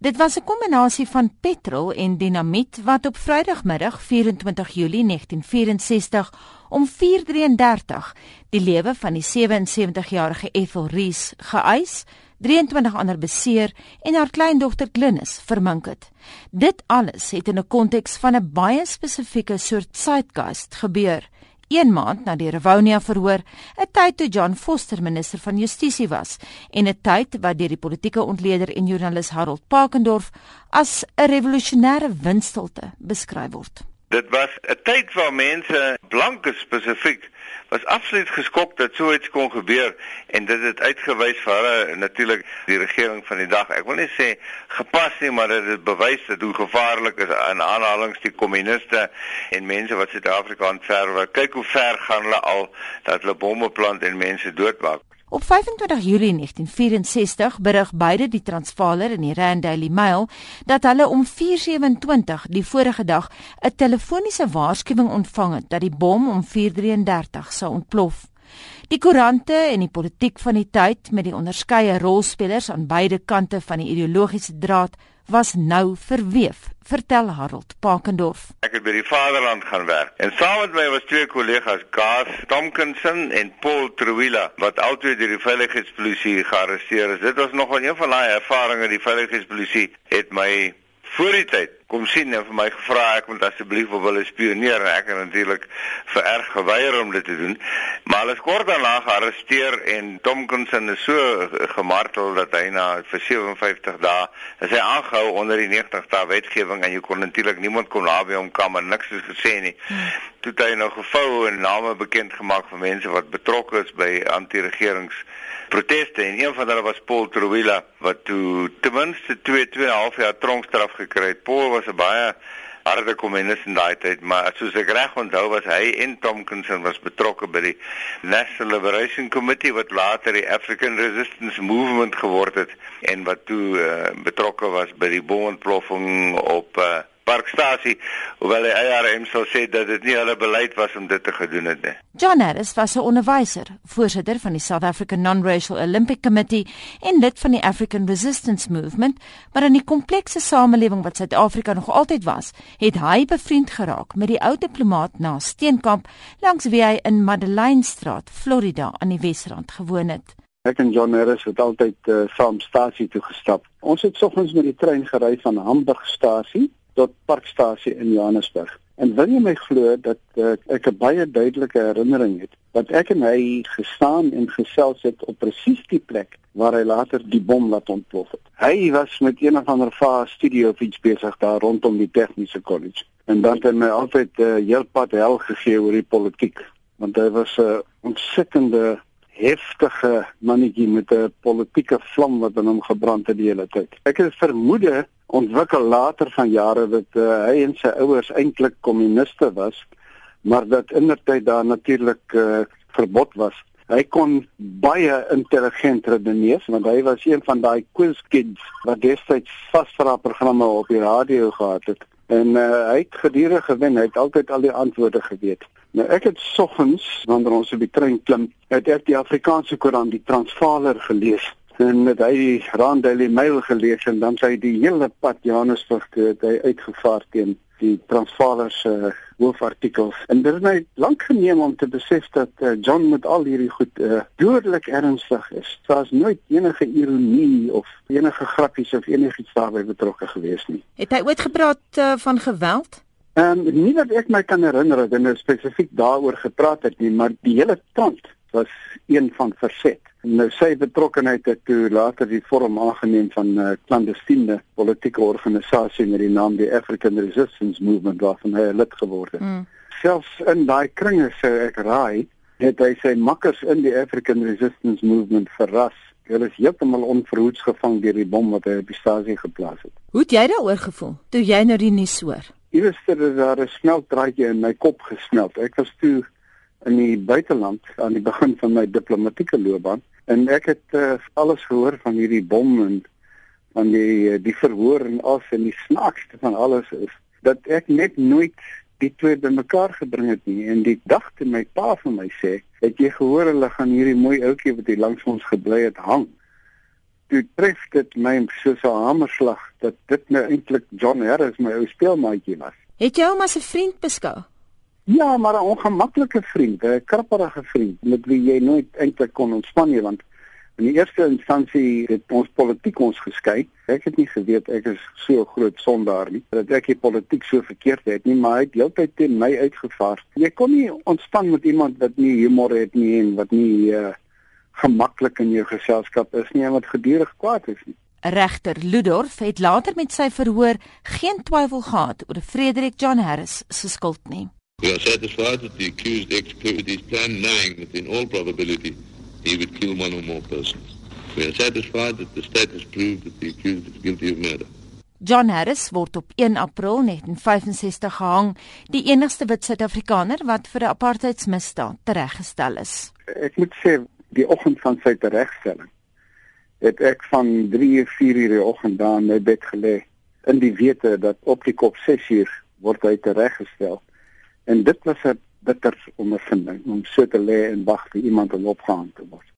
Dit was 'n kombinasie van petrol en dinamiet wat op Vrydagmiddag 24 Julie 1964 om 4:33 die lewe van die 77-jarige Ethel Rees geëis, 23 ander beseer en haar kleindogter Glynis vermink het. Dit alles het in 'n konteks van 'n baie spesifieke soort zeitgeist gebeur. 1 maand na die Rivonia verhoor, 'n tyd toe John Foster minister van Justisie was en 'n tyd wat deur die politieke ontleder en joernalis Harold Pakendorf as 'n revolusionêre windstilte beskryf word. Dit was 'n tyd waar mense blanke spesifiek was absoluut geskok dat so iets kon gebeur en dit het uitgewys vir hulle natuurlik die regering van die dag. Ek wil nie sê gepas nie, maar dit het bewys dat hoe gevaarlik is in aanhalings die kommuniste en mense wat Suid-Afrika ontferwe. Kyk hoe ver gaan hulle al dat hulle bomme plant en mense doodmaak. Op 25 Julie 1964 berig beide die Transvaaler en die Rand Daily Mail dat hulle om 4:27 die vorige dag 'n telefoniese waarskuwing ontvang het dat die bom om 4:33 sou ontplof. Die koerante en die politiek van die tyd met die onderskeie rolspelers aan beide kante van die ideologiese draad was nou verweef, vertel Harold Pakendorf. Ek het by die Vaderland gaan werk en saam met my was twee kollegas, Gas Tomkinson en Paul Truwila, wat albei deur die veiligheidspolisie gearresteer is. Dit was nog 'n van daai ervarings die veiligheidspolisie het my voor die tyd kom sien en vir my gevra ek moet asseblief op hulle spioneer. En ek het natuurlik vererg geweier om dit te doen maar hulle is kort daarna gearresteer en Tomkinson is so gemartel dat hy na vir 57 dae is hy aangehou onder die 90 dae wetgewing en jy kon natuurlik niemand kom naby hom kom en niks is gesê nie toe het hy nou gevou en name bekend gemaak van mense wat betrokke is by anti-regerings proteste en een van hulle was Paul Truwila wat toe ten minste 2 2,5 jaar tronkstraf gekry het. Paul was 'n baie harde kommunis in daai tyd, maar soos ek reg onthou was hy en Tomkinson was betrokke by die National Liberation Committee wat later die African Resistance Movement geword het en wat toe uh, betrokke was by die bomontploffing op uh, parkstasie hoewel die IRM sou sê dat dit nie hulle beleid was om dit te gedoen het nie. John Harris was 'n onderwyser, voorsitter van die South African Non-Racial Olympic Committee en lid van die African Resistance Movement, maar in die komplekse samelewing wat Suid-Afrika nog altyd was, het hy bevriend geraak met die ou diplomaat na Steenkamp langs wie hy in Madeleinstraat, Florida aan die Wesrand gewoon het. Ek en John Harris het altyd uh, saam stasie toe gestap. Ons het soggens met die trein gery van Hamburgstasie tot Parkstasie in Johannesburg. En wil jy my glo dat uh, ek 'n baie duidelike herinnering het dat ek en hy gestaan en gesels het op presies die plek waar hy later die bom laat ontplof het. Hy was met een of ander vaar studio of iets besig daar rondom die tegniese kollege. En dan het hy my altyd uh, heel pad hel gegee oor die politiek, want hy was 'n uh, ontsettende heftige mannetjie met 'n politieke vlam wat in hom gebrand het die hele tyd. Ek het vermoede ontwikkel later van jare dat uh, hy en sy ouers eintlik kommuniste was, maar dat indertyd daar natuurlik uh, verbod was. Hy kon baie intelligent redeneer want hy was een van daai quiz kids wat destyds vasvra programme op die radio gehad het. En uh, hy het gedurig gewen, hy het altyd al die antwoorde geweet. Nou ek het soggens wanneer ons op die trein klim, het ek die Afrikaanse koerant, die Transvaaler gelees en het hy die Rand Daily Mail gelees en dan sy die hele pad Johannesburg toe het hy uitgevaar teen die Transvaaler se uh, hoofartikels. En dit het my lank geneem om te besef dat uh, John met al hierdie goed uh, dodelik ernstig is. Daar's nooit enige ironie of enige grappies of enigiets daarbey betrokke gewees nie. Het hy ooit gepraat uh, van geweld? Ehm um, nie dat ek my kan herinner dat hy spesifiek daaroor gepraat het nie, maar die hele tand was een van verset. Nou sy betrokkeheid het toe later die vorm aangeneem van 'n uh, klandestiene politieke organisasie met die naam die African Resistance Movement waarvan hy lid geword het. Mm. Selfs in daai kringe sou ek raai het hy sy makkers in die African Resistance Movement verras. Hulle is heeltemal onverhoeds gevang deur die bom wat hy op die stasie geplaas het. Hoe het jy daaroor gevoel toe jy nou die nuus hoor? Iewers het daar 'n smeltdraadjie in my kop gesmelt. Ek was toe in die buiteland aan die begin van my diplomatieke loopbaan. En ek het uh, alles gehoor van hierdie bom en van die die verhoor en al en die snaakste van alles is dat ek net nooit die twee bymekaar gebring het nie. En die dag toe my pa vir my sê het jy gehoor hulle gaan hierdie mooi ouetjie wat hier langs ons gebly het hang toe tref dit my soos 'n hamerslag dat dit nou eintlik John Harris my ou speelmaatjie was. Het jy hom as 'n vriend beskou? Ja, maar 'n ongemaklike vriend, 'n krapperige vriend met wie jy nooit eintlik kon ontspan nie want in die eerste instansie het ons politiek ons geskei. Ek het nie geweet ek is so groot sondaar nie. Dat ek die politiek so verkeerd het nie, maar hy het heeltyd teen my uitgevaar. Jy kon nie ontspan met iemand wat nie humor het nie en wat nie uh, gemaklik in jou geselskap is nie en wat gedurig kwaad is nie. Regter Ludorf het later met sy verhoor geen twyfel gehad oor Frederik John Harris se skuld nie. We are satisfied that the accused executed his plan knowing that in all probability he would kill one or more persons. We are satisfied that the state has proved that the accused is guilty of murder. John Harris word op 1 April 1965 gehang, die enigste wit Suid-Afrikaner wat vir 'n apartheidsmisdaad tereggestel is. Ek moet sê die oggend van sy teregstelling het ek van 3 uur 4 uur die oggend daar in my bed gelê in die wete dat op die kop 6 uur word hy tereggestel. En dit was 'n bitter ondervinding om so te lê en wag vir iemand om opgehang te word.